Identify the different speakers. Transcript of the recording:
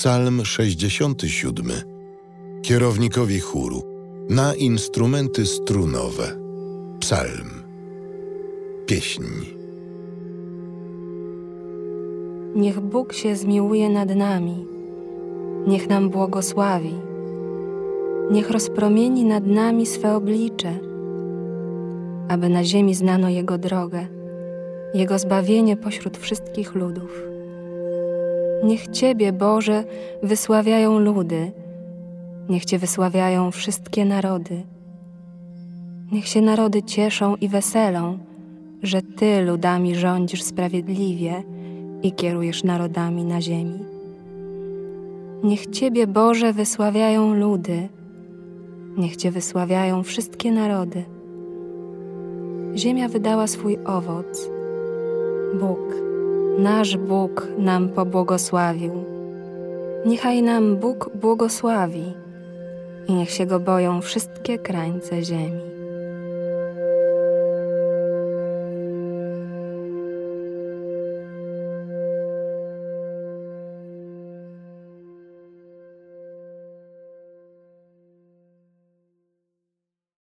Speaker 1: Psalm 67. Kierownikowi chóru na instrumenty strunowe. Psalm. Pieśń.
Speaker 2: Niech Bóg się zmiłuje nad nami, niech nam błogosławi, niech rozpromieni nad nami swe oblicze, aby na ziemi znano Jego drogę, Jego zbawienie pośród wszystkich ludów. Niech Ciebie, Boże, wysławiają ludy, niech Cię wysławiają wszystkie narody. Niech się narody cieszą i weselą, że Ty ludami rządzisz sprawiedliwie i kierujesz narodami na ziemi. Niech Ciebie, Boże, wysławiają ludy, niech Cię wysławiają wszystkie narody. Ziemia wydała swój owoc. Bóg, nasz Bóg nam pobłogosławił. Niechaj nam Bóg błogosławi i niech się go boją wszystkie krańce ziemi.